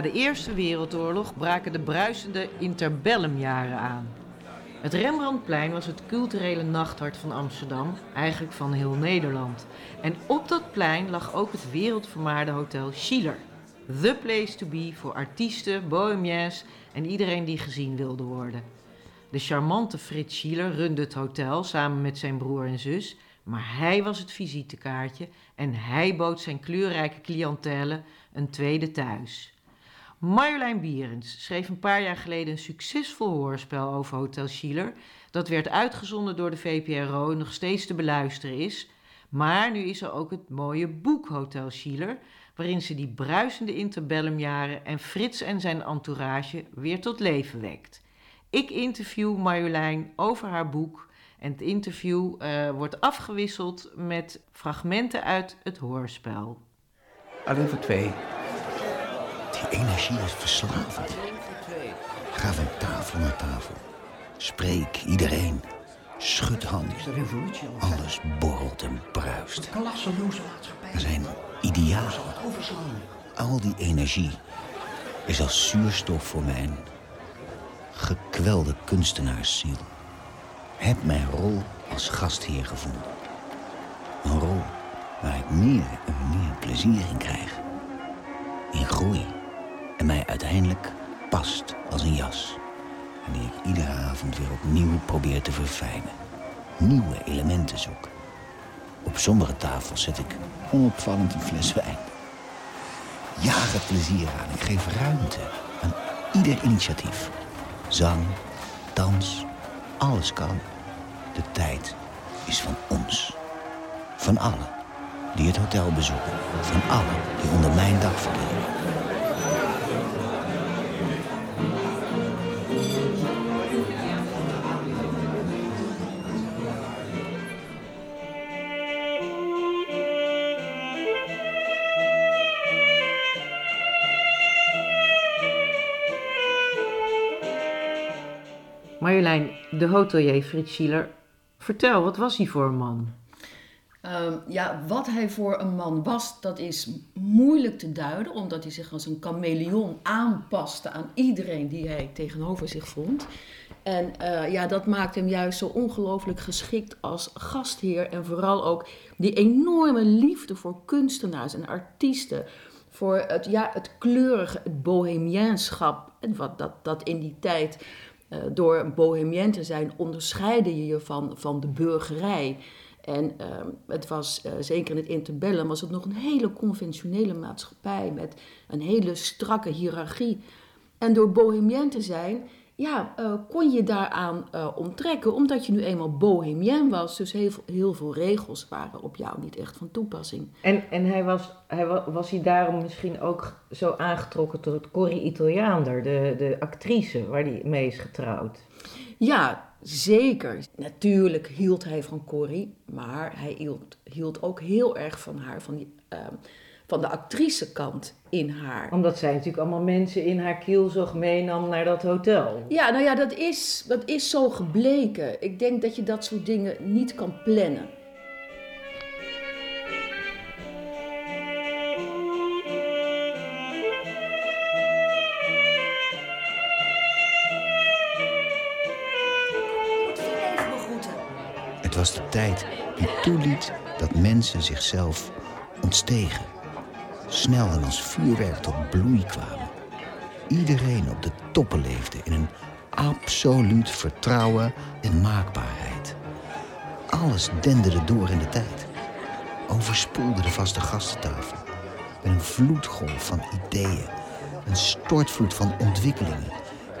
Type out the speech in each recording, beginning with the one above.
Na de Eerste Wereldoorlog braken de bruisende interbellumjaren aan. Het Rembrandtplein was het culturele nachthart van Amsterdam, eigenlijk van heel Nederland. En op dat plein lag ook het wereldvermaarde hotel Schiller. The place to be voor artiesten, bohemiens en iedereen die gezien wilde worden. De charmante Frits Schiller runde het hotel samen met zijn broer en zus, maar hij was het visitekaartje en hij bood zijn kleurrijke cliëntelen een tweede thuis. Marjolein Bierens schreef een paar jaar geleden een succesvol hoorspel over Hotel Schiller. Dat werd uitgezonden door de VPRO en nog steeds te beluisteren is. Maar nu is er ook het mooie boek Hotel Schiller, waarin ze die bruisende interbellumjaren en Frits en zijn entourage weer tot leven wekt. Ik interview Marjolein over haar boek en het interview uh, wordt afgewisseld met fragmenten uit het hoorspel. Alleen voor twee. Die energie is verslavend. Ga van tafel naar tafel. Spreek iedereen. Schud handen. Alles borrelt en bruist. Er zijn idealen. Al die energie is als zuurstof voor mijn gekwelde kunstenaarsziel. Heb mijn rol als gastheer gevonden. Een rol waar ik meer en meer plezier in krijg. In groei. En mij uiteindelijk past als een jas. En die ik iedere avond weer opnieuw probeer te verfijnen. Nieuwe elementen zoek. Op sommige tafels zet ik onopvallend een fles wijn. Jaag het plezier aan. Ik geef ruimte aan ieder initiatief. Zang, dans, alles kan. De tijd is van ons. Van allen die het hotel bezoeken. Van allen die onder mijn dak verkeren. De hotelier Frits Schiller. Vertel, wat was hij voor een man? Um, ja, wat hij voor een man was, dat is moeilijk te duiden, omdat hij zich als een chameleon aanpaste aan iedereen die hij tegenover zich vond. En uh, ja, dat maakt hem juist zo ongelooflijk geschikt als gastheer en vooral ook die enorme liefde voor kunstenaars en artiesten. Voor het, ja, het kleurige, het bohemienschap, wat dat, dat in die tijd uh, door bohemien te zijn onderscheidde je je van, van de burgerij. En uh, het was, uh, zeker in het interbellum, was het nog een hele conventionele maatschappij met een hele strakke hiërarchie. En door bohemien te zijn, ja, uh, kon je daaraan onttrekken, omdat je nu eenmaal bohemien was. Dus heel, heel veel regels waren op jou niet echt van toepassing. En, en hij was, hij was, was hij daarom misschien ook zo aangetrokken tot Corrie Italiaander, de, de actrice waar hij mee is getrouwd? Ja, Zeker. Natuurlijk hield hij van Corrie, maar hij hield, hield ook heel erg van haar, van, die, uh, van de actricekant in haar. Omdat zij natuurlijk allemaal mensen in haar kielzog meenam naar dat hotel. Ja, nou ja, dat is, dat is zo gebleken. Ik denk dat je dat soort dingen niet kan plannen. Het was de tijd die toeliet dat mensen zichzelf ontstegen. Snel en als vuurwerk tot bloei kwamen. Iedereen op de toppen leefde in een absoluut vertrouwen en maakbaarheid. Alles denderde door in de tijd. Overspoelde de vaste gastentafel. Met een vloedgolf van ideeën. Een stortvloed van ontwikkelingen.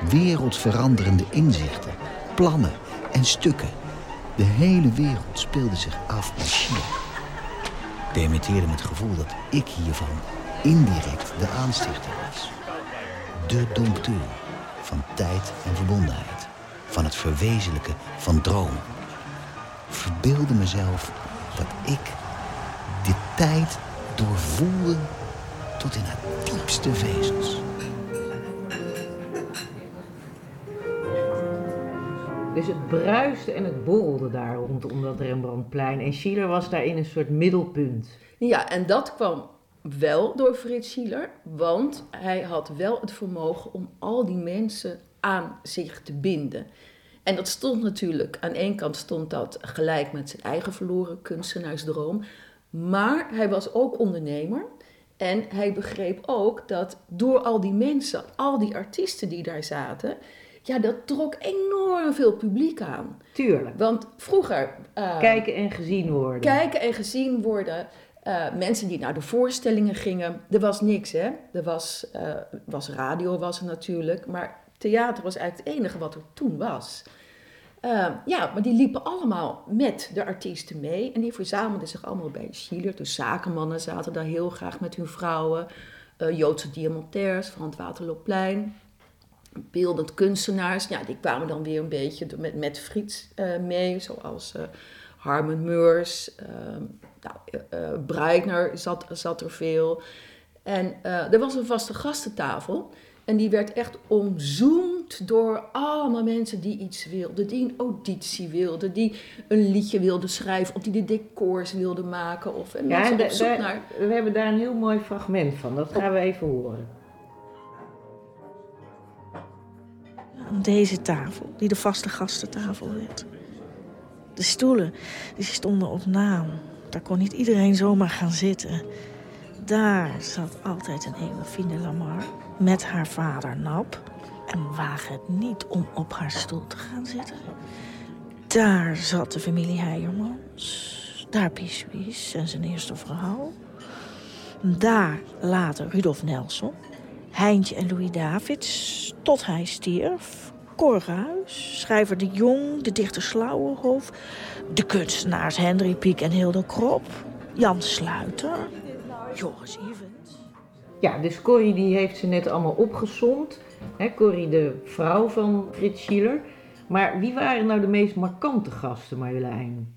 Wereldveranderende inzichten. Plannen en stukken. De hele wereld speelde zich af in China. Permitteerde me het gevoel dat ik hiervan indirect de aanstichter was. De dompteur van tijd en verbondenheid. Van het verwezenlijken van dromen. Verbeelde mezelf dat ik de tijd doorvoelde tot in haar diepste vezels. Dus het bruiste en het borrelde daar rondom dat Rembrandtplein. En Schiller was daarin een soort middelpunt. Ja, en dat kwam wel door Frits Schiller, want hij had wel het vermogen om al die mensen aan zich te binden. En dat stond natuurlijk, aan één kant stond dat gelijk met zijn eigen verloren kunstenaarsdroom, maar hij was ook ondernemer. En hij begreep ook dat door al die mensen, al die artiesten die daar zaten, ja, dat trok enorm veel publiek aan. Tuurlijk. Want vroeger. Uh, kijken en gezien worden. Kijken en gezien worden. Uh, mensen die naar de voorstellingen gingen. Er was niks, hè? Er was, uh, was radio, was er natuurlijk. Maar theater was eigenlijk het enige wat er toen was. ja, maar die liepen allemaal met de artiesten mee. En die verzamelden zich allemaal bij Schiller. Dus zakenmannen zaten daar heel graag met hun vrouwen. Joodse diamantairs van het Waterloopplein beeldend kunstenaars, ja, die kwamen dan weer een beetje met, met Frits uh, mee, zoals uh, Harmon Meurs, uh, nou, Breitner zat, zat er veel. En er was een vaste gastentafel en die werd echt omzoomd door allemaal mensen die iets wilden, die een auditie wilden, die een liedje wilden schrijven of die de decors wilden maken. Of, en ja, en naar... we hebben daar een heel mooi fragment van, dat gaan we even horen. Deze tafel, die de vaste gastentafel werd. De stoelen, die stonden op naam. Daar kon niet iedereen zomaar gaan zitten. Daar zat altijd een Eva Lamar met haar vader Nap. En waag het niet om op haar stoel te gaan zitten. Daar zat de familie Heijermans. Daar Pieswies en zijn eerste vrouw. Daar later Rudolf Nelson. Heintje en Louis Davids tot hij stierf. Cor schrijver De Jong, de dichter Slauwenhof... de kunstenaars Hendrik Pieck en Hilde Krop... Jan Sluiter, Joris Evans. Ja, dus Corrie die heeft ze net allemaal opgezond. Hè, Corrie, de vrouw van Frits Schiller. Maar wie waren nou de meest markante gasten, Marjolein?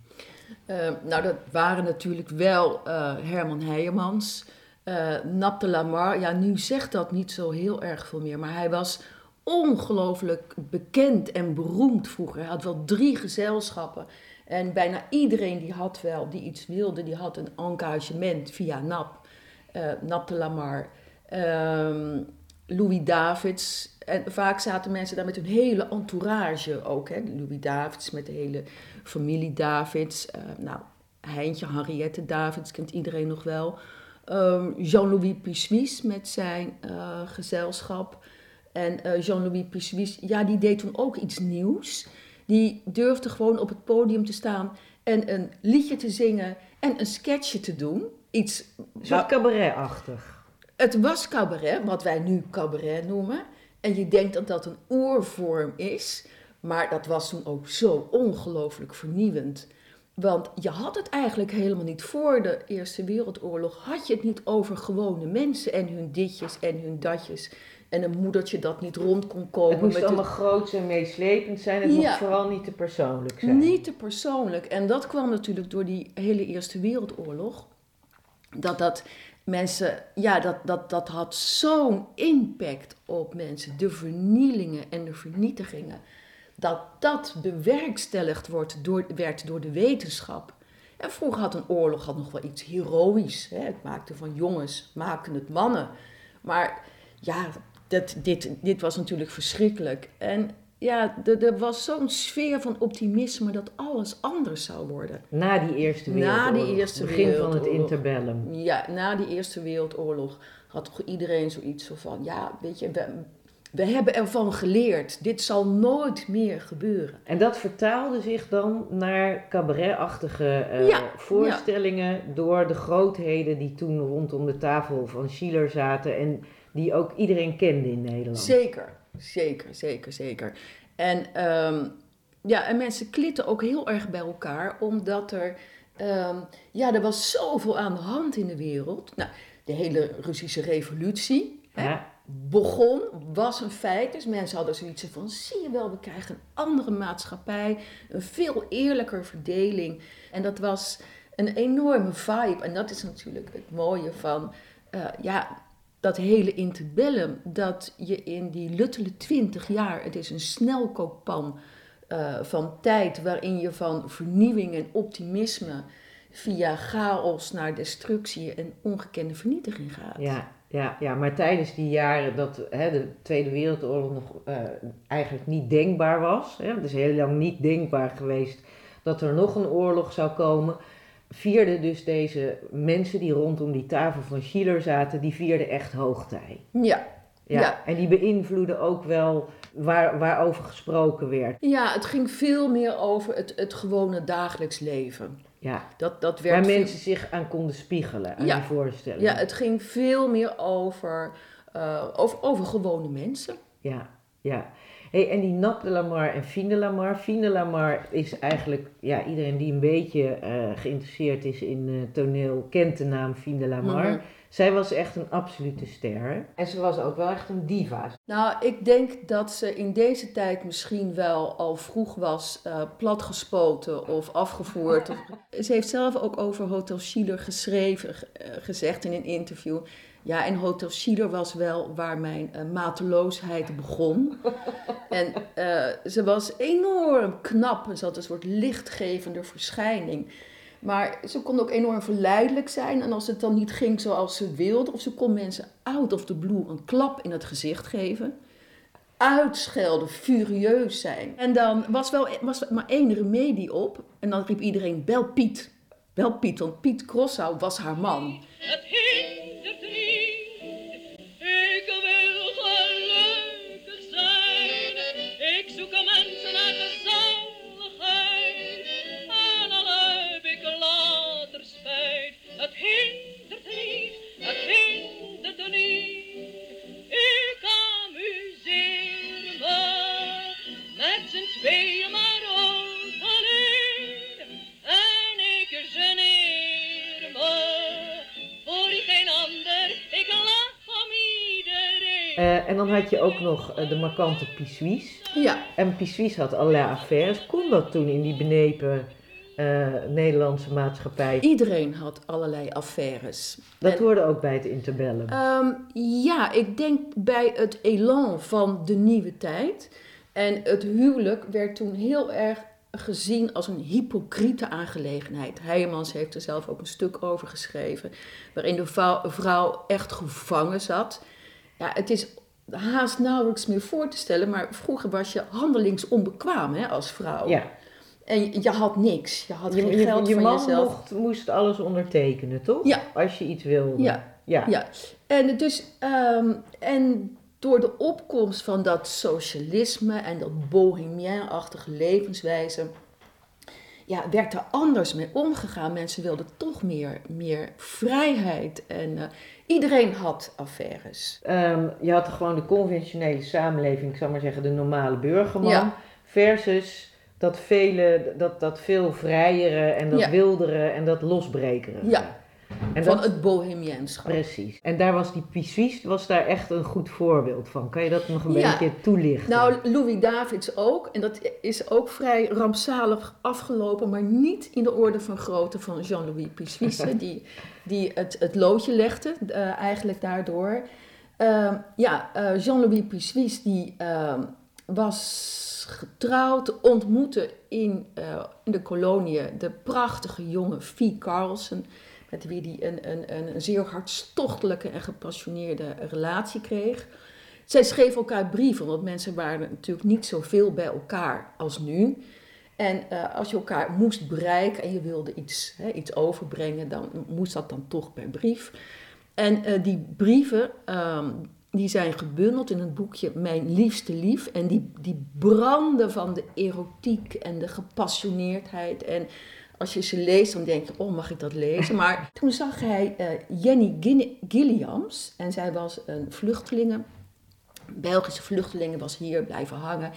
Uh, nou, dat waren natuurlijk wel uh, Herman Heijemans... Uh, Nap de Lamar, ja, nu zegt dat niet zo heel erg veel meer, maar hij was ongelooflijk bekend en beroemd vroeger. Hij had wel drie gezelschappen. En bijna iedereen die had wel, die iets wilde, die had een engagement via NAP. Uh, Nap de Lamar, um, Louis Davids. En vaak zaten mensen daar met hun hele entourage ook. Hè? Louis Davids met de hele familie Davids. Uh, nou, Heintje, Henriette Davids kent iedereen nog wel. Um, Jean-Louis Pissuis met zijn uh, gezelschap. En uh, Jean-Louis Pissuis, ja, die deed toen ook iets nieuws. Die durfde gewoon op het podium te staan en een liedje te zingen en een sketchje te doen. Iets... Zo cabaretachtig. Het was cabaret, wat wij nu cabaret noemen. En je denkt dat dat een oorvorm is. Maar dat was toen ook zo ongelooflijk vernieuwend. Want je had het eigenlijk helemaal niet voor de Eerste Wereldoorlog. Had je het niet over gewone mensen en hun ditjes en hun datjes. En een moedertje dat niet rond kon komen. Het moest allemaal groot en meeslepend zijn. Het moest vooral niet te persoonlijk zijn. Niet te persoonlijk. En dat kwam natuurlijk door die hele Eerste Wereldoorlog. Dat dat mensen, ja, dat, dat, dat had zo'n impact op mensen. De vernielingen en de vernietigingen dat dat bewerkstelligd wordt door, werd door de wetenschap. En vroeger had een oorlog had nog wel iets heroïs. Hè? Het maakte van jongens, maakten het mannen. Maar ja, dat, dit, dit was natuurlijk verschrikkelijk. En ja, er was zo'n sfeer van optimisme dat alles anders zou worden. Na die Eerste Wereldoorlog. Na die Eerste Begin Wereldoorlog. van het interbellum. Ja, na die Eerste Wereldoorlog had toch iedereen zoiets van... Ja, weet je, we hebben ervan geleerd. Dit zal nooit meer gebeuren. En dat vertaalde zich dan naar cabaretachtige uh, voorstellingen door de grootheden die toen rondom de tafel van Schiller zaten en die ook iedereen kende in Nederland. Zeker, zeker, zeker, zeker. En, um, ja, en mensen klitten ook heel erg bij elkaar, omdat er, um, ja, er was zoveel aan de hand in de wereld. Nou, de hele Russische revolutie. Ja begon, was een feit. Dus mensen hadden zoiets van, zie je wel, we krijgen een andere maatschappij, een veel eerlijker verdeling. En dat was een enorme vibe. En dat is natuurlijk het mooie van, uh, ja, dat hele interbellum. Dat je in die luttele twintig jaar, het is een snelkookpan uh, van tijd waarin je van vernieuwing en optimisme via chaos naar destructie en ongekende vernietiging gaat. Ja, ja, ja, maar tijdens die jaren dat hè, de Tweede Wereldoorlog nog eh, eigenlijk niet denkbaar was, hè, het is heel lang niet denkbaar geweest dat er nog een oorlog zou komen, vierden dus deze mensen die rondom die tafel van Schiller zaten, die vierden echt hoogtij. Ja, Ja, Ja. En die beïnvloeden ook wel waar, waarover gesproken werd. ja het ging veel meer over het, het gewone dagelijks leven. Ja, Dat, dat werd waar veel- mensen zich aan konden spiegelen, aan Ja. die voorstelling. Ja, het ging veel meer over, eh, over, over gewone mensen. Ja, ja. Hey, en die Nap de Lamar en Fien de Lamar. Fien de Lamar is eigenlijk, ja, iedereen die een beetje eh, geïnteresseerd is in eh, toneel, kent de naam Fien de Lamar. Mhm. Zij was echt een absolute ster. En ze was ook wel echt een diva. Nou, ik denk dat ze in deze tijd misschien wel al vroeg was eh, platgespoten of afgevoerd. Ze heeft zelf ook over Hotel Schiller geschreven, ge- gezegd in een interview. Ja, en Hotel Schiller was wel waar mijn eh, mateloosheid begon. En eh, ze was enorm knap. Ze had een soort lichtgevende verschijning. Maar ze kon ook enorm verleidelijk zijn. En als het dan niet ging zoals ze wilde, of ze kon mensen out of the blue een klap in het gezicht geven. Uitschelden, furieus zijn. En dan was, wel, was er maar één remedie op. En dan riep iedereen: bel Piet. Bel Piet, want Piet Crossau was haar man. Het Eh, en dan had je ook nog eh, de markante Pissuis. Ja, En Pissuis had allerlei affaires. Kon dat toen in die benepen eh, Nederlandse maatschappij? iedereen had allerlei affaires. Dat En- hoorde ook bij het interbellum. Ehm, ja, ik denk bij het elan van de nieuwe tijd. En het huwelijk werd toen heel erg gezien als een hypocriete aangelegenheid. Heijmans heeft er zelf ook een stuk over geschreven, waarin de vrouw echt gevangen zat. Ja, het is haast nauwelijks meer voor te stellen, maar vroeger was je handelingsonbekwaam hè, als vrouw. ja. En je had niks, je had Je, geen je, geld je van man jezelf. mocht, moest alles ondertekenen, toch? Ja. Als je iets wilde. Ja. Ja. Ja, en, dus, ehm, en door de opkomst van dat socialisme en dat bohemien-achtige levenswijze, ja, werd er anders mee omgegaan. Mensen wilden toch meer, meer vrijheid en eh, iedereen had affaires. Ehm, je had gewoon de conventionele samenleving, ik zou maar zeggen de normale burgerman, Ja. versus dat, vele, dat, dat veel vrijere en dat Ja. wildere en dat losbrekere. Ja. En Van dat, het bohemienschap. Precies. En daar was die Pissuis was daar echt een goed voorbeeld van. Kan je dat nog een Ja. beetje toelichten? Nou, Louis Davids ook. En dat is ook vrij rampzalig afgelopen, maar niet in de orde van grootte van Jean-Louis Pissuis, die, die het, het loodje legde, eh, eigenlijk daardoor. Ehm, ja, eh, Jean-Louis Pissuis die ehm, was getrouwd, ontmoette in, eh, in de koloniën de prachtige jonge Fie Carlsen, met wie een, een, een, een zeer hartstochtelijke en gepassioneerde relatie kreeg. Zij schreven elkaar brieven, want mensen waren natuurlijk niet zoveel bij elkaar als nu. En eh, als je elkaar moest bereiken en je wilde iets, hè, iets overbrengen, dan moest dat dan toch per brief. En eh, die brieven, ehm, die zijn gebundeld in het boekje Mijn Liefste Lief. En die, die branden van de erotiek en de gepassioneerdheid. En als je ze leest, dan denk je, oh, mag ik dat lezen? Maar toen zag hij eh, Jenny Gin- Gilliams. En zij was een vluchtelinge, Belgische vluchtelingen, was hier blijven hangen.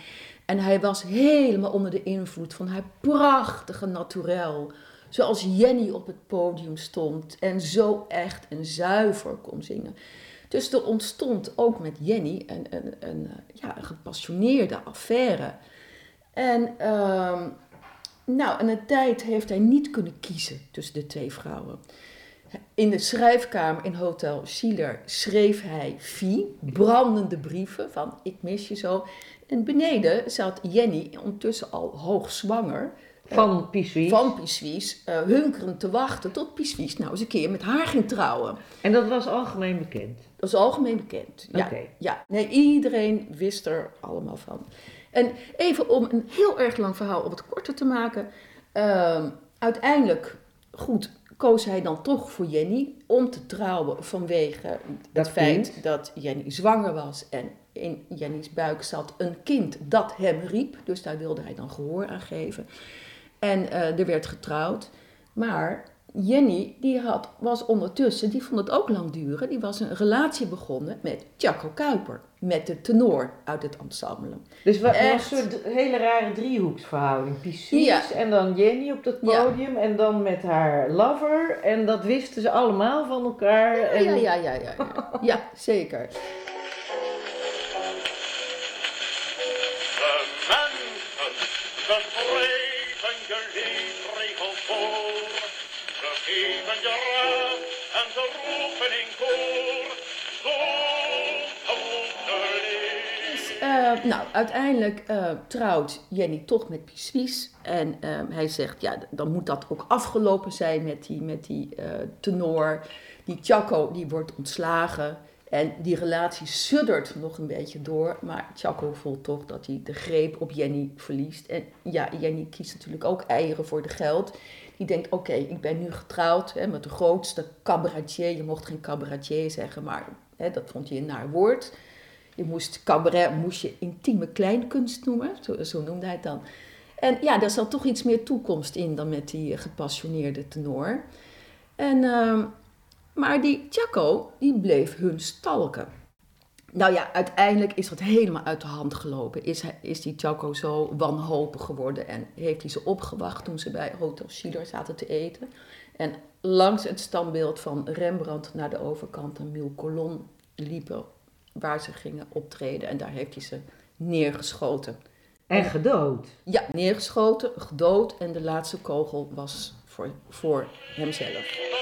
En hij was helemaal onder de invloed van haar prachtige naturel. Zoals Jenny op het podium stond en zo echt en zuiver kon zingen. Dus er ontstond ook met Jenny een, een, een, ja, een gepassioneerde affaire. En, ehm, nou, en een tijd heeft hij niet kunnen kiezen tussen de twee vrouwen. In de schrijfkamer in Hotel Schiller schreef hij Vie, brandende brieven van ik mis je zo. En beneden zat Jenny, ondertussen al hoogzwanger, Van Pissuis. van Pissuis, eh, hunkerend te wachten tot Pissuis nou eens een keer met haar ging trouwen. En dat was algemeen bekend. Dat is algemeen bekend. Ja, ja. Nee, iedereen wist er allemaal van. En even om een heel erg lang verhaal op het korte te maken. ehm, uiteindelijk, goed, koos hij dan toch voor Jenny om te trouwen vanwege Dat het feit kind. dat Jenny zwanger was. En in Jenny's buik zat een kind dat hem riep. Dus daar wilde hij dan gehoor aan geven. En eh, er werd getrouwd. Maar Jenny, die had, was ondertussen, die vond het ook lang duren. Die was een relatie begonnen met Chaco Kuiper. Met de tenor uit het ensemble. Dus wat een soort hele rare driehoeksverhouding. Pissuis Ja. en dan Jenny op dat Ja. podium en dan met haar lover. En dat wisten ze allemaal van elkaar. en... Ja, ja, ja, ja. Ja, ja zeker. Uiteindelijk eh, trouwt Jenny toch met Pissuis. En eh, hij zegt, ja, dan moet dat ook afgelopen zijn met die, met die eh, tenor. Die Chaco, die wordt ontslagen. En die relatie suddert nog een beetje door. Maar Chaco voelt toch dat hij de greep op Jenny verliest. En ja, Jenny kiest natuurlijk ook eieren voor de geld. Die denkt, oké, ik ben nu getrouwd hè, met de grootste cabaretier. Je mocht geen cabaretier zeggen, maar hè, dat vond je een naar woord. Je moest cabaret, moest je intieme kleinkunst noemen, zo, zo noemde hij het dan. En ja, daar zat toch iets meer toekomst in dan met die gepassioneerde tenor. En, ehm, maar die Chaco, die bleef hun stalken. Nou ja, uiteindelijk is dat helemaal uit de hand gelopen. Is, is die Chaco zo wanhopig geworden en heeft hij ze opgewacht toen ze bij Hotel Schiller zaten te eten. En langs het standbeeld van Rembrandt naar de overkant een Mille Colon liepen waar ze gingen optreden. En daar heeft hij ze neergeschoten. En gedood. Ja, neergeschoten, gedood en de laatste kogel was voor, voor hemzelf.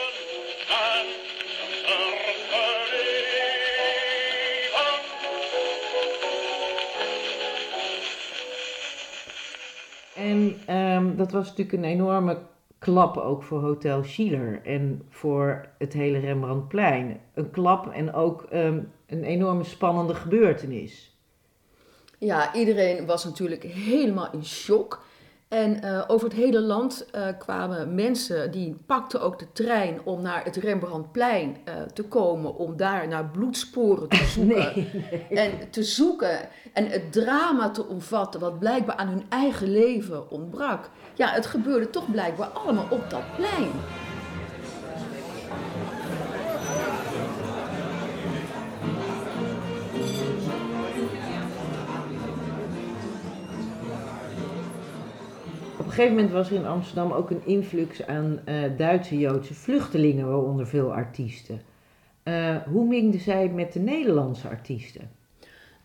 En ehm, dat was natuurlijk een enorme klap ook voor Hotel Schiller en voor het hele Rembrandtplein. Een klap en ook ehm, een enorme spannende gebeurtenis. Ja, iedereen was natuurlijk helemaal in shock. En eh, over het hele land eh, kwamen mensen die pakten ook de trein om naar het Rembrandtplein eh, te komen, om daar naar bloedsporen te zoeken. En te zoeken en het drama te omvatten wat blijkbaar aan hun eigen leven ontbrak. Ja, het gebeurde toch blijkbaar allemaal op dat plein. Gegeven moment was er in Amsterdam ook een influx aan eh, Duitse Joodse vluchtelingen, waaronder veel artiesten. Eh, hoe mingden zij met de Nederlandse artiesten?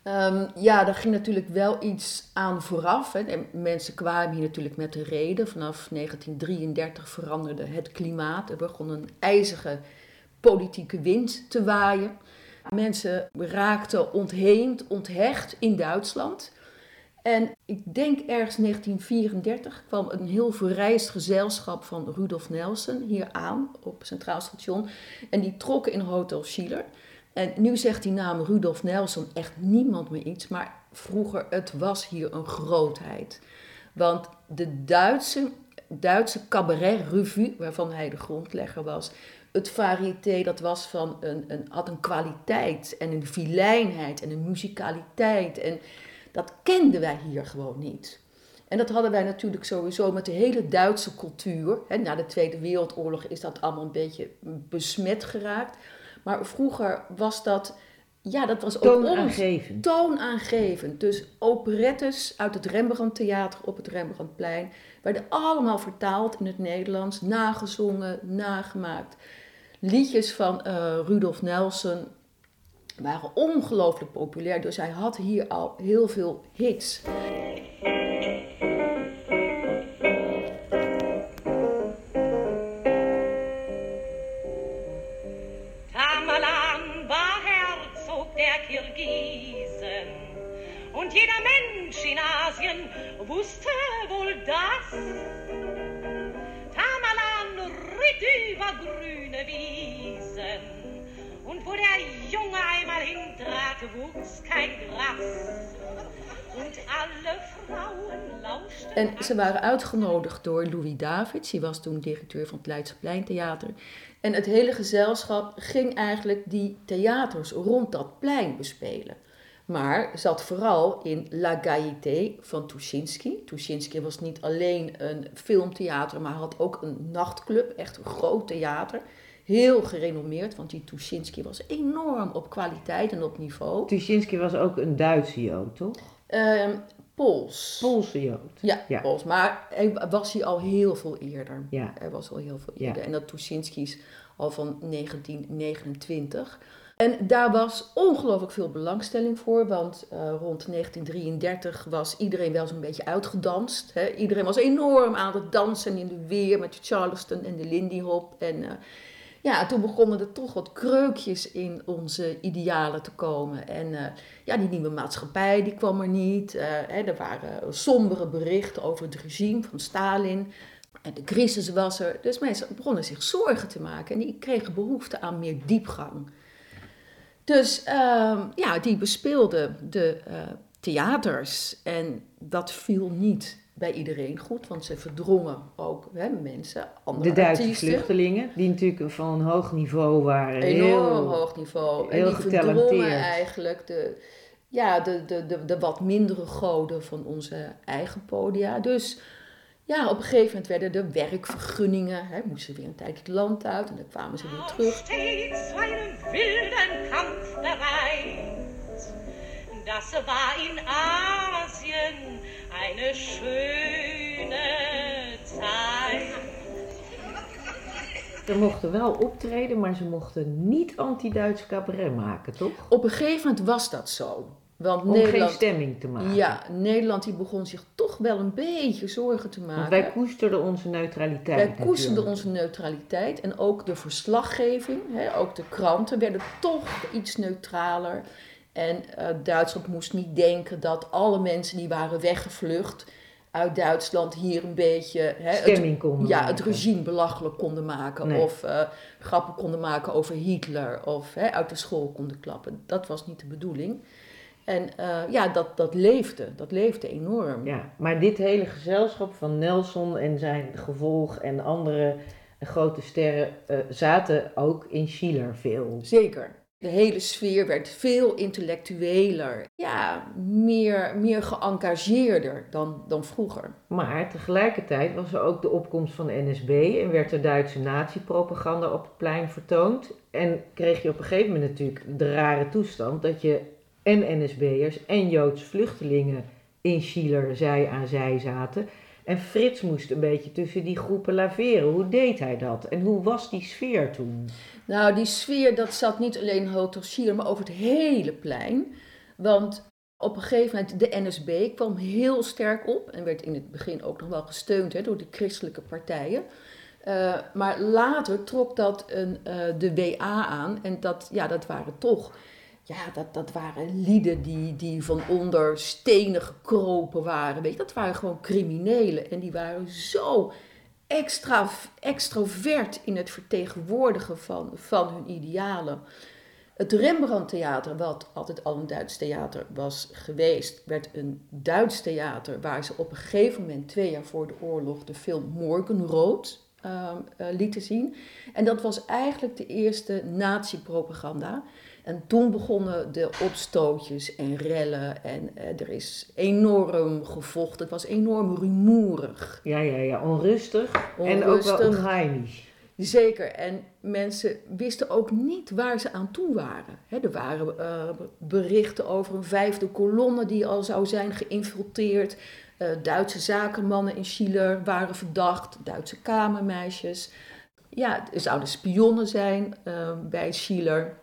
Ehm, ja, daar ging natuurlijk wel iets aan vooraf. Hè. En mensen kwamen hier natuurlijk met de reden. Vanaf 1933 veranderde het klimaat. Er begon een ijzige politieke wind te waaien. Mensen raakten ontheemd, onthecht in Duitsland. En ik denk ergens 1934 kwam een heel verrijst gezelschap van Rudolf Nelson hier aan op Centraal Station. En die trokken in Hotel Schiller. En nu zegt die naam Rudolf Nelson echt niemand meer iets, maar vroeger het was hier een grootheid. Want de Duitse, Duitse cabaret-revue, waarvan hij de grondlegger was, het variété, dat was van een, een, had een kwaliteit en een vilijnheid en een muzikaliteit. En dat kenden wij hier gewoon niet. En dat hadden wij natuurlijk sowieso met de hele Duitse cultuur. Hè, na de Tweede Wereldoorlog is dat allemaal een beetje besmet geraakt. Maar vroeger was dat, ja, dat was ook ons- Toonaangevend. toonaangevend. Dus operettes uit het Rembrandttheater op het Rembrandtplein werden allemaal vertaald in het Nederlands, nagezongen, nagemaakt. Liedjes van eh, Rudolf Nelson waren ongelooflijk populair, dus hij had hier al heel veel hits. Tamerlan war Herzog der Kirgisen Und jeder Mensch in Asien wusste wohl das. Tamerlan ritt über grüne Wiesen. Wo der Junge einmal hintrat, wuchs kein Gras. Und alle Frauen lauschten. En ze waren uitgenodigd door Louis Davids, die was toen directeur van het Leidseplein Theater. En het hele gezelschap ging eigenlijk die theaters rond dat plein bespelen. Maar zat vooral in La Gaieté van Tuschinski. Tuschinski was niet alleen een filmtheater, maar had ook een nachtclub, echt een groot theater. Heel gerenommeerd, want die Tuschinski was enorm op kwaliteit en op niveau. Tuschinski was ook een Duitse Jood, toch? Ehm Pools. Poolse Jood. Ja, Ja. Pools. Maar hij was hier al heel veel eerder. Ja. Hij was al heel veel Ja. eerder. En dat Tuschinski is al van 1929. En daar was ongelooflijk veel belangstelling voor, want eh, rond 1933 was iedereen wel zo'n beetje uitgedanst. Hè? Iedereen was enorm aan het dansen in de weer met de Charleston en de Lindy Hop. En eh, ja, toen begonnen er toch wat kreukjes in onze idealen te komen. En eh, ja, die nieuwe maatschappij die kwam er niet. Eh, hè, er waren sombere berichten over het regime van Stalin. En de crisis was er. Dus mensen begonnen zich zorgen te maken. En die kregen behoefte aan meer diepgang. Dus ehm, ja, die bespeelden de eh, theaters. En dat viel niet bij iedereen goed, want ze verdrongen ook hè, mensen, andere De Duitse artiesten. vluchtelingen, die natuurlijk van een hoog niveau waren. Enorm heel, hoog niveau. heel en die verdrongen getalenteerd. eigenlijk de, ja, de, de, de, de wat mindere goden van onze eigen podia. Dus ja, op een gegeven moment werden er werkvergunningen. Hè, moesten weer een tijdje het land uit en dan kwamen ze weer terug. stets zu einem wilden Kampf bereit. Das war in Asien eine schöne Zeit. Ze mochten wel optreden, maar ze mochten niet anti-Duits cabaret maken, toch? Op een gegeven moment was dat zo. Want Om geen Nederland, stemming te maken. ja, Nederland die begon zich toch wel een beetje zorgen te maken. Want wij koesterden onze neutraliteit. Wij koesterden natuurlijk. onze neutraliteit en ook de verslaggeving, hè, ook de kranten werden toch iets neutraler. En eh, Duitsland moest niet denken dat alle mensen die waren weggevlucht uit Duitsland hier een beetje hè, Stemming het, konden ja, maken. het regime belachelijk konden maken. Nee. Of eh, grappen konden maken over Hitler of hè, uit de school konden klappen. Dat was niet de bedoeling. En eh, ja, dat, dat leefde. Dat leefde enorm. Ja, maar dit hele gezelschap van Nelson en zijn gevolg en andere grote sterren zaten ook in Schiller veel. Zeker. De hele sfeer werd veel intellectueler. Ja, meer, meer geëngageerder dan, dan vroeger. Maar tegelijkertijd was er ook de opkomst van de NSB en werd er Duitse nazi-propaganda op het plein vertoond. En kreeg je op een gegeven moment natuurlijk de rare toestand dat je en NSB'ers en Joodse vluchtelingen in Schiller zij aan zij zaten. En Frits moest een beetje tussen die groepen laveren. Hoe deed hij dat? En hoe was die sfeer toen? Nou, die sfeer dat zat niet alleen Hotel Schiller, maar over het hele plein. Want op een gegeven moment, de NSB kwam heel sterk op en werd in het begin ook nog wel gesteund hè, door de christelijke partijen. Eh, maar later trok dat een, eh, de WA aan en dat, ja, dat waren toch ja, dat, dat waren lieden die, die van onder stenen gekropen waren. Weet je, dat waren gewoon criminelen. En die waren zo extra, extrovert in het vertegenwoordigen van, van hun idealen. Het Rembrandt Theater, wat altijd al een Duits theater was geweest, werd een Duits theater waar ze op een gegeven moment, twee jaar voor de oorlog, de film Morgenrood uh, uh, lieten zien. En dat was eigenlijk de eerste nazi-propaganda. En toen begonnen de opstootjes en rellen en uh, er is enorm gevochten. Het was enorm rumoerig. Ja, ja, ja, onrustig, en ook wel onheimisch. Zeker, en mensen wisten ook niet waar ze aan toe waren. He, er waren uh, berichten over een vijfde kolonne die al zou zijn geïnfiltreerd. Uh, Duitse zakenmannen in Schiller waren verdacht, Duitse kamermeisjes. Ja, er zouden spionnen zijn uh, bij Schiller.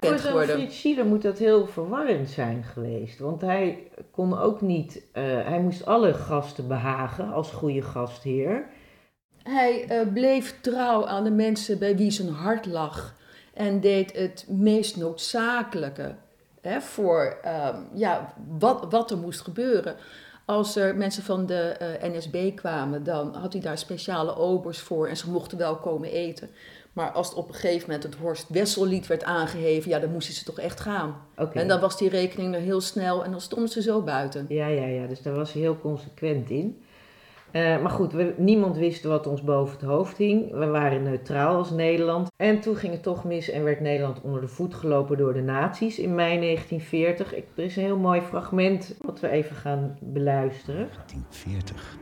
Voor zo'n moet dat heel verwarrend zijn geweest. Want hij kon ook niet, uh, hij moest alle gasten behagen als goede gastheer. Hij uh, bleef trouw aan de mensen bij wie zijn hart lag en deed het meest noodzakelijke hè, voor ehm, ja, wat, wat er moest gebeuren. Als er mensen van de eh, NSB kwamen, dan had hij daar speciale obers voor en ze mochten wel komen eten. Maar als het op een gegeven moment het Horst Wessellied werd aangeheven, ja, dan moesten ze toch echt gaan. Oké. En dan was die rekening er heel snel en dan stonden ze zo buiten. Ja, ja, ja, dus daar was hij heel consequent in. Eh, maar goed, we, niemand wist wat ons boven het hoofd hing. We waren neutraal als Nederland. En toen ging het toch mis en werd Nederland onder de voet gelopen door de nazi's in mei 1940. Ik, er is een heel mooi fragment wat we even gaan beluisteren. 1940.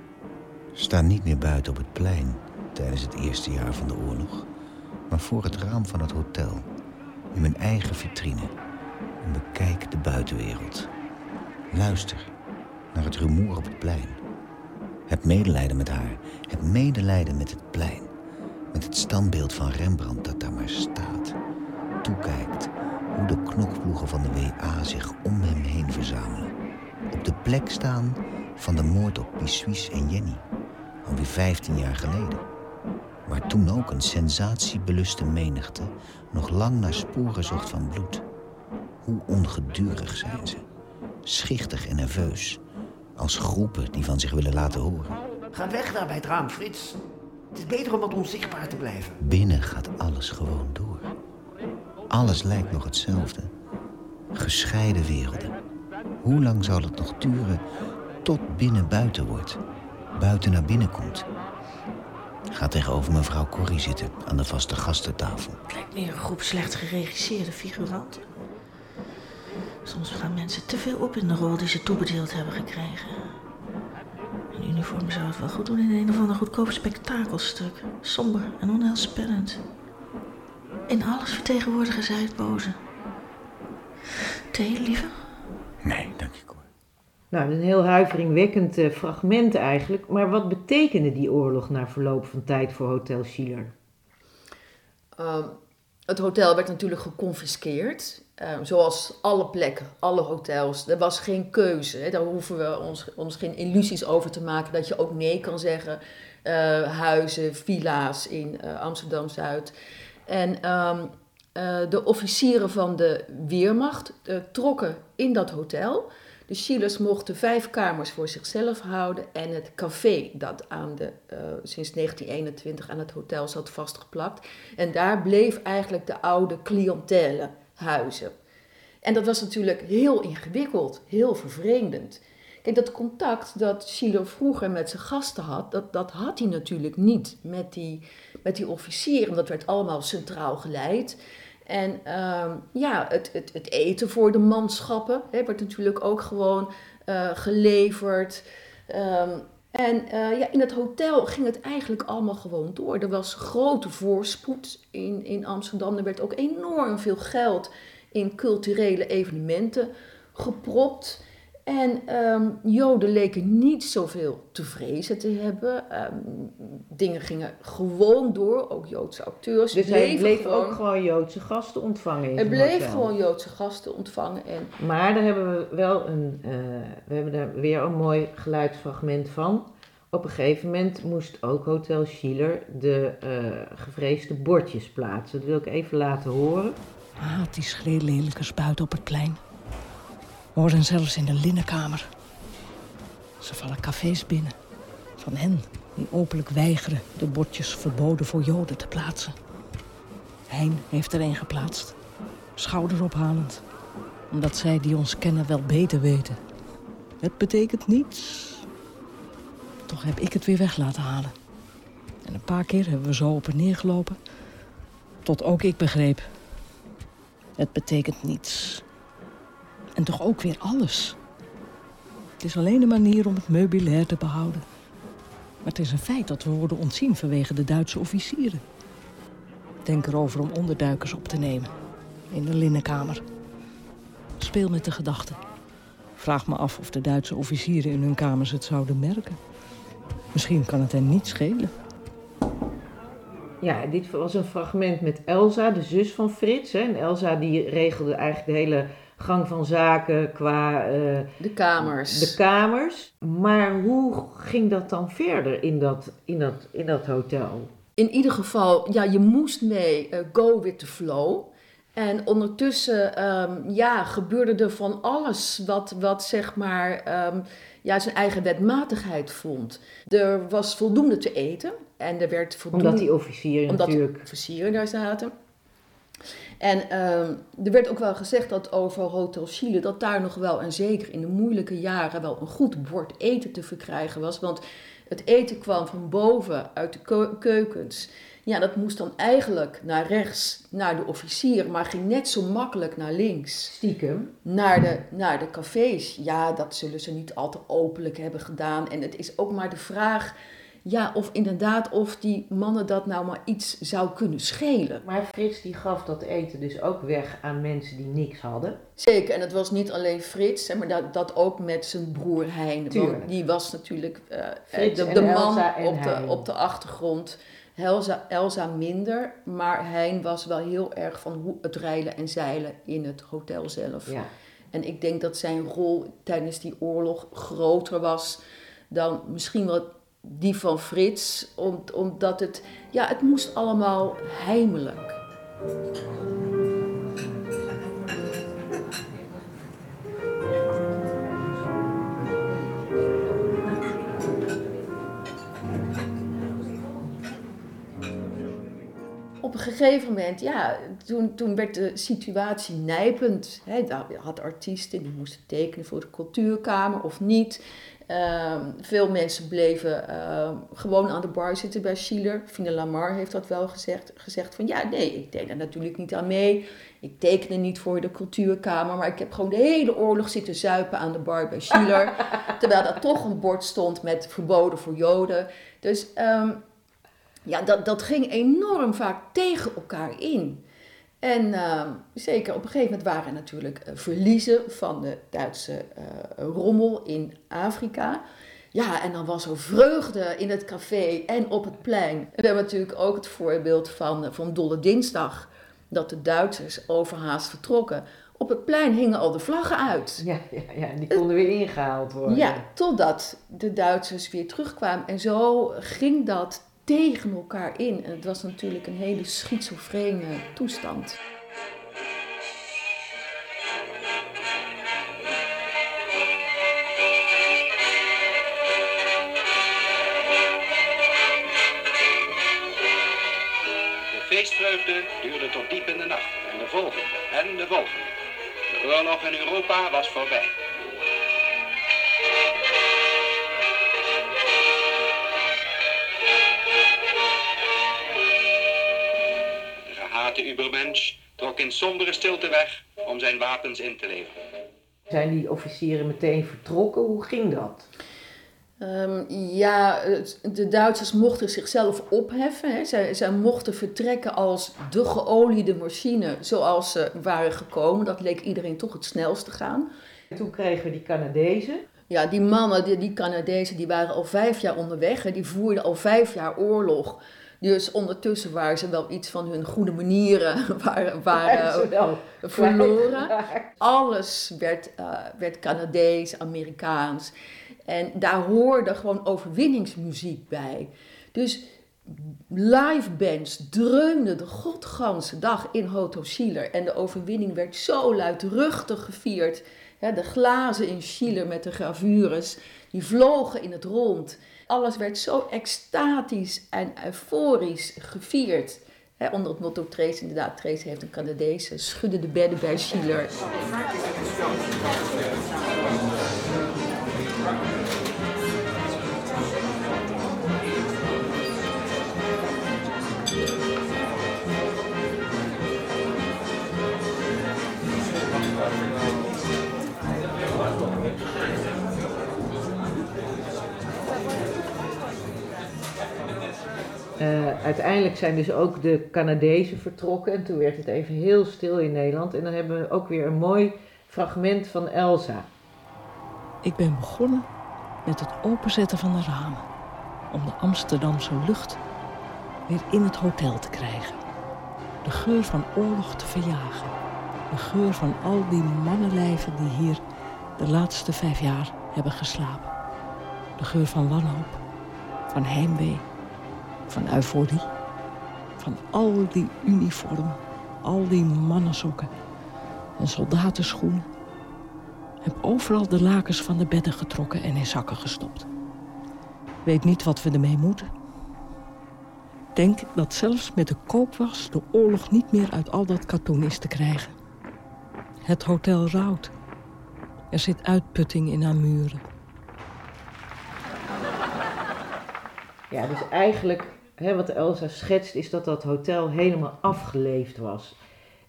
Sta niet meer buiten op het plein tijdens het eerste jaar van de oorlog, maar voor het raam van het hotel, in mijn eigen vitrine, en bekijk de buitenwereld. Luister naar het rumoer op het plein. Heb medelijden met haar, heb medelijden met het plein, met het standbeeld van Rembrandt dat daar maar staat. Toekijkt hoe de knokploegen van de WA zich om hem heen verzamelen. Op de plek staan van de moord op Pissuis en Jenny, alweer 15 jaar geleden. Waar toen ook een sensatiebeluste menigte nog lang naar sporen zocht van bloed. Hoe ongedurig zijn ze, schichtig en nerveus, als groepen die van zich willen laten horen. Ga weg daar bij het raam, Frits. Het is beter om wat onzichtbaar te blijven. Binnen gaat alles gewoon door. Alles lijkt nog hetzelfde. Gescheiden werelden. Hoe lang zal het nog duren tot binnen buiten wordt? Buiten naar binnen komt. Ga tegenover mevrouw Corrie zitten aan de vaste gastentafel. Het lijkt meer een groep slecht geregisseerde figuranten. Soms gaan mensen te veel op in de rol die ze toebedeeld hebben gekregen. Een uniform zou het wel goed doen in een of ander goedkoop spektakelstuk. Somber en onheilspellend. In alles vertegenwoordigen zij het boze. Thee, lieve? Nee, dank je. Nou, een heel huiveringwekkend eh, fragment eigenlijk. Maar wat betekende die oorlog na verloop van tijd voor Hotel Schiller? Ehm, het hotel werd natuurlijk geconfiskeerd. Ehm, zoals alle plekken, alle hotels. Er was geen keuze. Hè. Daar hoeven we ons, geen illusies over te maken dat je ook nee kan zeggen. Eh, huizen, villa's in eh, Amsterdam Zuid. En ehm, eh, de officieren van de Weermacht trokken in dat hotel. De Schillers mochten vijf kamers voor zichzelf houden en het café dat aan de, eh, sinds 1921 aan het hotel zat vastgeplakt. En daar bleef eigenlijk de oude cliëntele huizen. En dat was natuurlijk heel ingewikkeld, heel vervreemdend. Kijk, dat contact dat Schiller vroeger met zijn gasten had, dat, dat had hij natuurlijk niet met die, met die officieren. Dat werd allemaal centraal geleid. En ehm, ja, het, het, het eten voor de manschappen hè, werd natuurlijk ook gewoon eh, geleverd. Ehm, en eh, ja, in het hotel ging het eigenlijk allemaal gewoon door. Er was grote voorspoed in, in Amsterdam. Er werd ook enorm veel geld in culturele evenementen gepropt. En ehm, Joden leken niet zoveel te vrezen te hebben. Ehm, dingen gingen gewoon door, ook Joodse acteurs. Dus hij bleven bleef gewoon- ook gewoon Joodse gasten ontvangen in Hij bleef hotel. gewoon Joodse gasten ontvangen. En Maar daar hebben we wel een, eh, we hebben daar weer een mooi geluidsfragment van. Op een gegeven moment moest ook Hotel Schiller de eh, gevreesde bordjes plaatsen. Dat wil ik even laten horen. Haat die schreeuwlelijkers buiten op het plein. Horen zelfs in de linnenkamer. Ze vallen cafés binnen. Van hen die openlijk weigeren de bordjes verboden voor Joden te plaatsen. Hein heeft er een geplaatst. Schouderophalend. Omdat zij die ons kennen wel beter weten. Het betekent niets. Toch heb ik het weer weg laten halen. En een paar keer hebben we zo op en neer gelopen. Tot ook ik begreep. Het betekent niets. En toch ook weer alles. Het is alleen een manier om het meubilair te behouden. Maar het is een feit dat we worden ontzien vanwege de Duitse officieren. Denk erover om onderduikers op te nemen. In de linnenkamer. Speel met de gedachte. Vraag me af of de Duitse officieren in hun kamers het zouden merken. Misschien kan het hen niet schelen. Ja, dit was een fragment met Elsa, de zus van Frits. Hè. En Elsa die regelde eigenlijk de hele gang van zaken qua eh, de kamers. de kamers. Maar hoe ging dat dan verder in dat, in dat, in dat hotel? in ieder geval, ja, je moest mee eh, go with the flow. En ondertussen ehm, ja, gebeurde er van alles wat, wat zeg maar, ehm, ja, zijn eigen wetmatigheid vond. Er was voldoende te eten en er werd voldoende... Omdat die officieren omdat natuurlijk... officieren daar zaten. En ehm, er werd ook wel gezegd dat over Hotel Chile, dat daar nog wel, en zeker in de moeilijke jaren, wel een goed bord eten te verkrijgen was. Want het eten kwam van boven, uit de keu- keukens. Ja, dat moest dan eigenlijk naar rechts, naar de officier, maar ging net zo makkelijk naar links. Stiekem. Naar de, naar de cafés. Ja, dat zullen ze niet al te openlijk hebben gedaan. En het is ook maar de vraag, ja, of inderdaad, of die mannen dat nou maar iets zou kunnen schelen. Maar Frits die gaf dat eten dus ook weg aan mensen die niks hadden. Zeker, en het was niet alleen Frits, maar dat, dat ook met zijn broer Hein. Want die was natuurlijk eh, Frits de, man op de, op de achtergrond. Elsa, Elsa minder, maar Hein was wel heel erg van hoe het rijlen en zeilen in het hotel zelf. Ja. En ik denk dat zijn rol tijdens die oorlog groter was dan misschien wel die van Frits, om, omdat het, ja, het moest allemaal heimelijk. Op een gegeven moment, ja, toen, toen werd de situatie nijpend. Daar had artiesten die moesten tekenen voor de cultuurkamer of niet. Ehm, veel mensen bleven ehm, gewoon aan de bar zitten bij Schiller. Fine Lamar heeft dat wel gezegd. Gezegd van ja, nee, ik deed er natuurlijk niet aan mee. Ik tekende niet voor de cultuurkamer, maar ik heb gewoon de hele oorlog zitten zuipen aan de bar bij Schiller. terwijl daar toch een bord stond met verboden voor Joden. Dus ehm, ja, dat, dat ging enorm vaak tegen elkaar in. En ehm, zeker op een gegeven moment waren er natuurlijk eh, verliezen van de Duitse eh, rommel in Afrika. Ja, en dan was er vreugde in het café en op het plein. We hebben natuurlijk ook het voorbeeld van, eh, van Dolle Dinsdag. Dat de Duitsers overhaast vertrokken. Op het plein hingen al de vlaggen uit. Ja, ja, ja, die konden weer ingehaald worden. Ja, totdat de Duitsers weer terugkwamen. En zo ging dat tegen elkaar in. En het was natuurlijk een hele schizofrene toestand. De feestvreugde duurde tot diep in de nacht. En de volgende, en de volgende. De oorlog in Europa was voorbij. Ubermensch trok in sombere stilte weg om zijn wapens in te leveren. Zijn die officieren meteen vertrokken? Hoe ging dat? Ehm, ja, het- de Duitsers mochten zichzelf opheffen. Hè. Zij, zij mochten vertrekken als de geoliede machine zoals ze waren gekomen. Dat leek iedereen toch het snelst te gaan. Toen kregen we die Canadezen. Ja, die mannen, die, die Canadezen, die waren al vijf jaar onderweg. En die voerden al vijf jaar oorlog. Dus ondertussen waren ze wel iets van hun goede manieren waren, waren Ze wel verloren. Alles werd, eh, werd Canadees, Amerikaans. En daar hoorde gewoon overwinningsmuziek bij. Dus live bands dreunden de godganse dag in Hotel Schiller. En de overwinning werd zo luidruchtig gevierd. Ja, de glazen in Schiller met de gravures, die vlogen in het rond. Alles werd zo extatisch en euforisch gevierd. Onder het motto Trace, inderdaad, Trace heeft een Canadese, schudde de bedden bij Schiller. Eh, uiteindelijk zijn dus ook de Canadezen vertrokken. En toen werd het even heel stil in Nederland. En dan hebben we ook weer een mooi fragment van Elsa. Ik ben begonnen met het openzetten van de ramen. Om de Amsterdamse lucht weer in het hotel te krijgen. De geur van oorlog te verjagen. De geur van al die mannenlijven die hier de laatste vijf jaar hebben geslapen. De geur van wanhoop, van heimwee, van euforie. Van al die uniformen al die mannensokken en soldatenschoenen. Heb overal de lakens van de bedden getrokken en in zakken gestopt. Weet niet wat we ermee moeten. Denk dat zelfs met de koopwas de oorlog niet meer uit al dat katoen is te krijgen. Het hotel rouwt. Er zit uitputting in haar muren. Ja, dus eigenlijk, hè, wat Elsa schetst, is dat dat hotel helemaal afgeleefd was.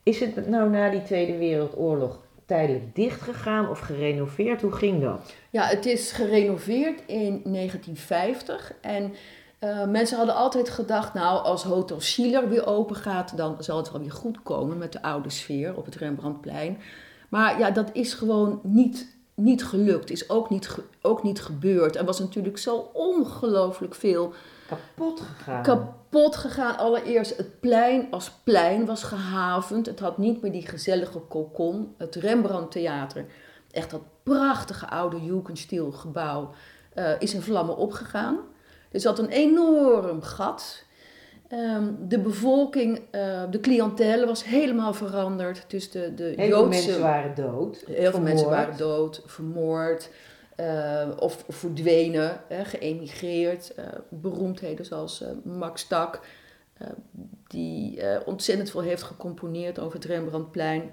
Is het nou na die Tweede Wereldoorlog tijdelijk dichtgegaan of gerenoveerd? Hoe ging dat? Ja, het is gerenoveerd in 1950 en eh, mensen hadden altijd gedacht, nou als Hotel Schiller weer open gaat, dan zal het wel weer goed komen met de oude sfeer op het Rembrandtplein. Maar ja, dat is gewoon niet, niet gelukt, is ook niet, ook niet gebeurd. Er was natuurlijk zo ongelooflijk veel Kapot gegaan. kapot gegaan. Allereerst het plein als plein was gehavend. Het had niet meer die gezellige kokon. Het Rembrandt Theater, echt dat prachtige oude Jugendstil gebouw, eh, is in vlammen opgegaan. Er zat een enorm gat. Ehm, de bevolking, eh, de cliëntele was helemaal veranderd. Dus de, de Heel veel Joodse... mensen waren dood. Heel veel mensen waren dood, vermoord eh, of verdwenen, hè, geëmigreerd. Eh, beroemdheden zoals eh, Max Tak, die ontzettend veel heeft gecomponeerd over het Rembrandtplein.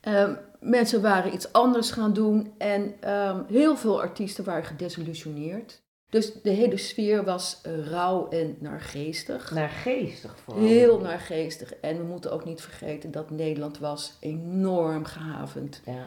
Ehm, mensen waren iets anders gaan doen en ehm, heel veel artiesten waren gedesillusioneerd. Dus de hele sfeer was rauw en naargeestig. Naargeestig vooral. Heel naargeestig. En we moeten ook niet vergeten dat Nederland was enorm gehavend. Ja,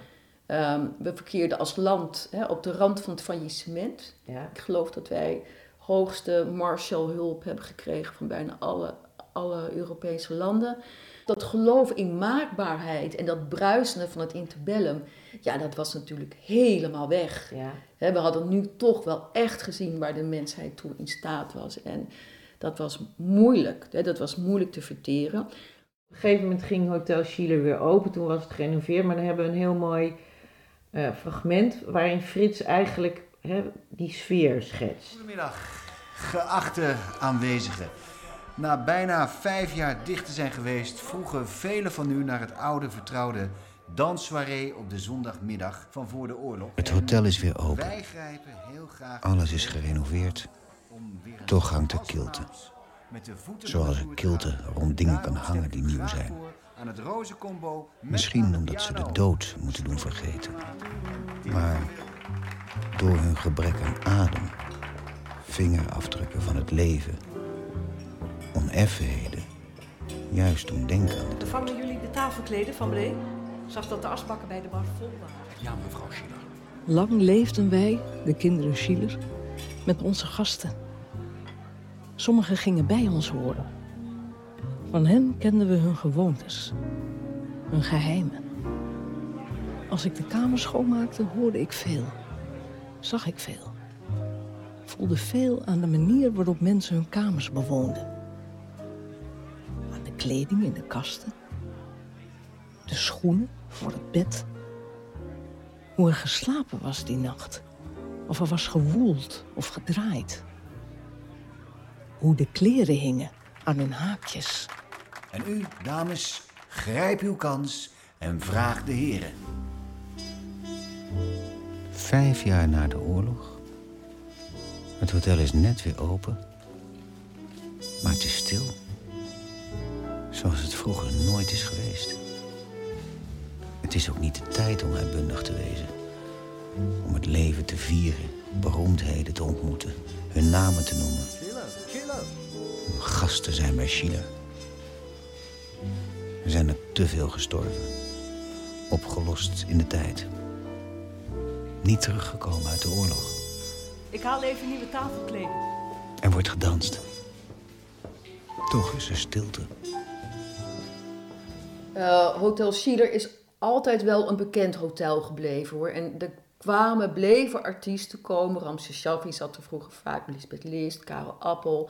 Ehm, we verkeerden als land hè, op de rand van het faillissement. ja. Ik geloof dat wij hoogste Marshallhulp hebben gekregen van bijna alle, alle Europese landen. Dat geloof in maakbaarheid en dat bruisende van het interbellum, ja, dat was natuurlijk helemaal weg. ja. We hadden nu toch wel echt gezien waar de mensheid toe in staat was. En dat was moeilijk. Dat was moeilijk te verteren. Op een gegeven moment ging Hotel Schiller weer open. Toen was het gerenoveerd. Maar dan hebben we een heel mooi eh, fragment waarin Frits eigenlijk hè, die sfeer schetst. Goedemiddag, geachte aanwezigen. Na bijna vijf jaar dicht te zijn geweest, vroegen velen van u naar het oude vertrouwde danssoirée op de zondagmiddag van voor de oorlog. Het hotel is weer open. Wij grijpen heel graag. Alles is gerenoveerd. om weer een Toch hangt er kilte. Zoals er te kilte rond dingen kan hangen die nieuw zijn. Aan het rozencombo Misschien omdat ze de dood moeten doen vergeten. Maar door hun gebrek aan adem, vingerafdrukken van het leven, oneffenheden, juist doen denken aan de Vangen jullie de tafelkleden van beneden? Zag dat de asbakken bij de bar vol waren. Ja, mevrouw Schiller. Lang leefden wij, de kinderen Schiller, met onze gasten. Sommigen gingen bij ons horen. Van hen kenden we hun gewoontes, hun geheimen. Als ik de kamer schoonmaakte, hoorde ik veel. Zag ik veel. Voelde veel aan de manier waarop mensen hun kamers bewoonden. Aan de kleding in de kasten. De schoenen voor het bed hoe er geslapen was die nacht. Of er was gewoeld of gedraaid. Hoe de kleren hingen aan hun haakjes. En u, dames, grijp uw kans en vraag de heren. Vijf jaar na de oorlog. Het hotel is net weer open. Maar het is stil. Zoals het vroeger nooit is geweest. Het is ook niet de tijd om uitbundig te wezen. Om het leven te vieren, beroemdheden te ontmoeten, hun namen te noemen. Schiller, Schiller. Om gast te zijn bij Schiller. Er zijn er te veel gestorven. Opgelost in de tijd. Niet teruggekomen uit de oorlog. Ik haal even nieuwe tafelkleden. Er wordt gedanst. Toch is er stilte. Eh, hotel Schiller is altijd wel een bekend hotel gebleven hoor. En er kwamen, bleven artiesten komen. Ramses Shaffi zat er vroeger vaak, Lisbeth List, Karel Appel.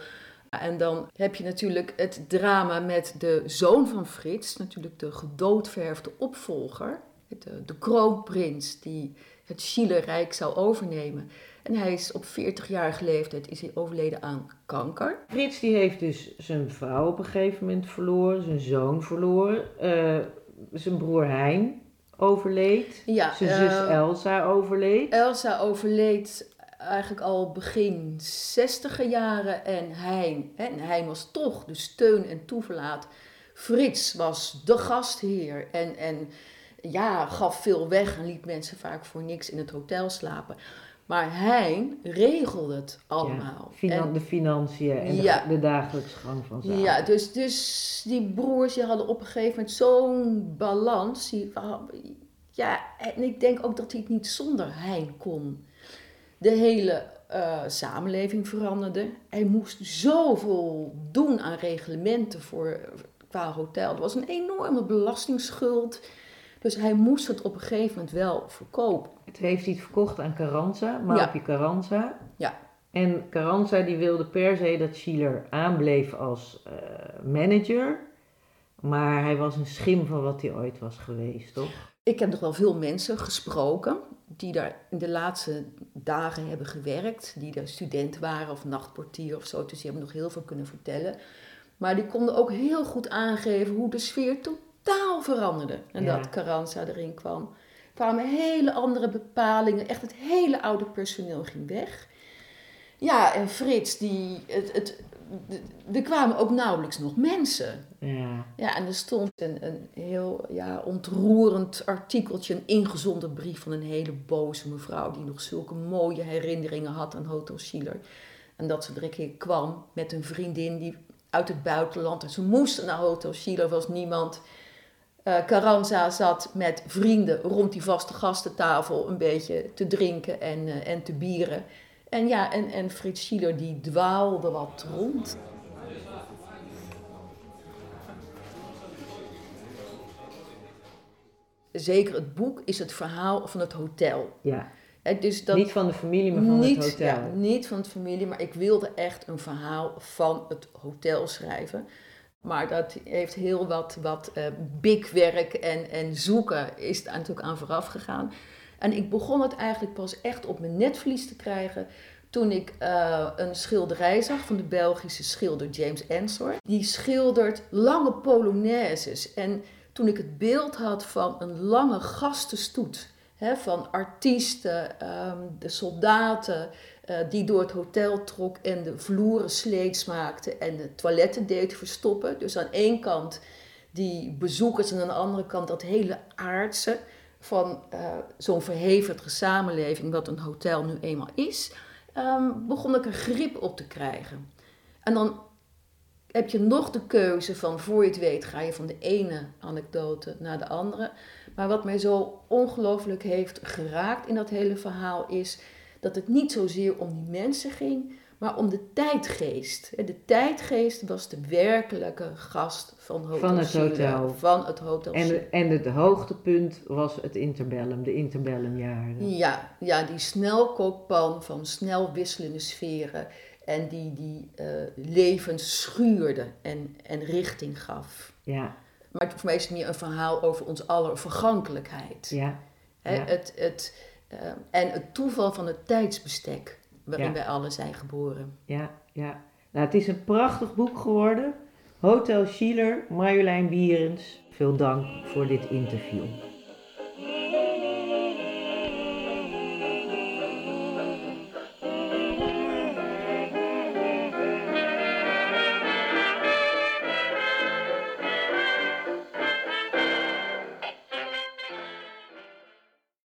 En dan heb je natuurlijk het drama met de zoon van Frits, natuurlijk de gedoodverfde opvolger. de, de kroonprins die het Chile-rijk zou overnemen. En hij is op 40-jarige leeftijd is hij overleden aan kanker. Frits die heeft dus zijn vrouw op een gegeven moment verloren, zijn zoon verloren, eh, zijn broer Hein overleed, Ja, zijn zus eh, Elsa overleed. Elsa overleed eigenlijk al begin 60 jaren en Hein, en Hein was toch de steun en toeverlaat. Frits was de gastheer en, en ja, gaf veel weg en liet mensen vaak voor niks in het hotel slapen. Maar Hein regelde het allemaal. Ja, finan- En- de financiën en de, dagelijkse gang van zaken. Ja, dus, dus die broers die hadden op een gegeven moment zo'n balans. Die, ja, en ik denk ook dat hij het niet zonder Hein kon. De hele eh, samenleving veranderde. Hij moest zoveel doen aan reglementen voor, qua hotel. Er was een enorme belastingsschuld. Dus hij moest het op een gegeven moment wel verkopen. Het heeft hij het verkocht aan Carranza, Maupje Carranza. Ja. En Carranza die wilde per se dat Schiller aanbleef als eh, manager. Maar hij was een schim van wat hij ooit was geweest, toch? Ik heb nog wel veel mensen gesproken die daar in de laatste dagen hebben gewerkt, die daar student waren of nachtportier of zo, dus die hebben nog heel veel kunnen vertellen. Maar die konden ook heel goed aangeven hoe de sfeer totaal veranderde nadat Ja. Carranza erin kwam. Er kwamen hele andere bepalingen, echt het hele oude personeel ging weg. Ja, en Frits, die, het, het, er kwamen ook nauwelijks nog mensen. Ja. Ja, en er stond een, een heel ja, ontroerend artikeltje, een ingezonden brief van een hele boze mevrouw die nog zulke mooie herinneringen had aan Hotel Schiller. En dat ze er een keer kwam met een vriendin die uit het buitenland en ze moesten naar Hotel Schiller, was niemand. Eh Carranza zat met vrienden rond die vaste gastentafel een beetje te drinken en, eh, en te bieren. En ja, en, en Frits Schiller die dwaalde wat rond. Zeker het boek is het verhaal van het hotel. Ja. Dus dat, Niet van de familie, maar van niet, het hotel. Ja, niet van het familie, maar ik wilde echt een verhaal van het hotel schrijven. Maar dat heeft heel wat, wat bikwerk en, en zoeken is daar natuurlijk aan vooraf gegaan. En ik begon het eigenlijk pas echt op mijn netvlies te krijgen toen ik eh, een schilderij zag van de Belgische schilder James Ensor. Die schildert lange polonaises. En toen ik het beeld had van een lange gastenstoet, hè, van artiesten, ehm, de soldaten eh, die door het hotel trok en de vloeren sleets maakte en de toiletten deed verstoppen. Dus aan één kant die bezoekers en aan de andere kant dat hele aardse van eh, zo'n verhevige samenleving, wat een hotel nu eenmaal is, ehm, begon ik er grip op te krijgen. En dan heb je nog de keuze van, voor je het weet, ga je van de ene anekdote naar de andere. Maar wat mij zo ongelooflijk heeft geraakt in dat hele verhaal is dat het niet zozeer om die mensen ging, maar om de tijdgeest. De tijdgeest was de werkelijke gast van Hotel Van het hotel. Van het Hotel. En, en het hoogtepunt was het interbellum, de interbellumjaren. Ja, ja, die snelkookpan van snel wisselende sferen. En die, die eh, levens schuurde en, en richting gaf. Ja, Maar voor mij is het meer een verhaal over ons aller vergankelijkheid. ja. het, het, eh, en het toeval van het tijdsbestek waarin Ja. wij allen zijn geboren. Ja, ja. Nou, het is een prachtig boek geworden. Hotel Schiller, Marjolein Bierens. Veel dank voor dit interview.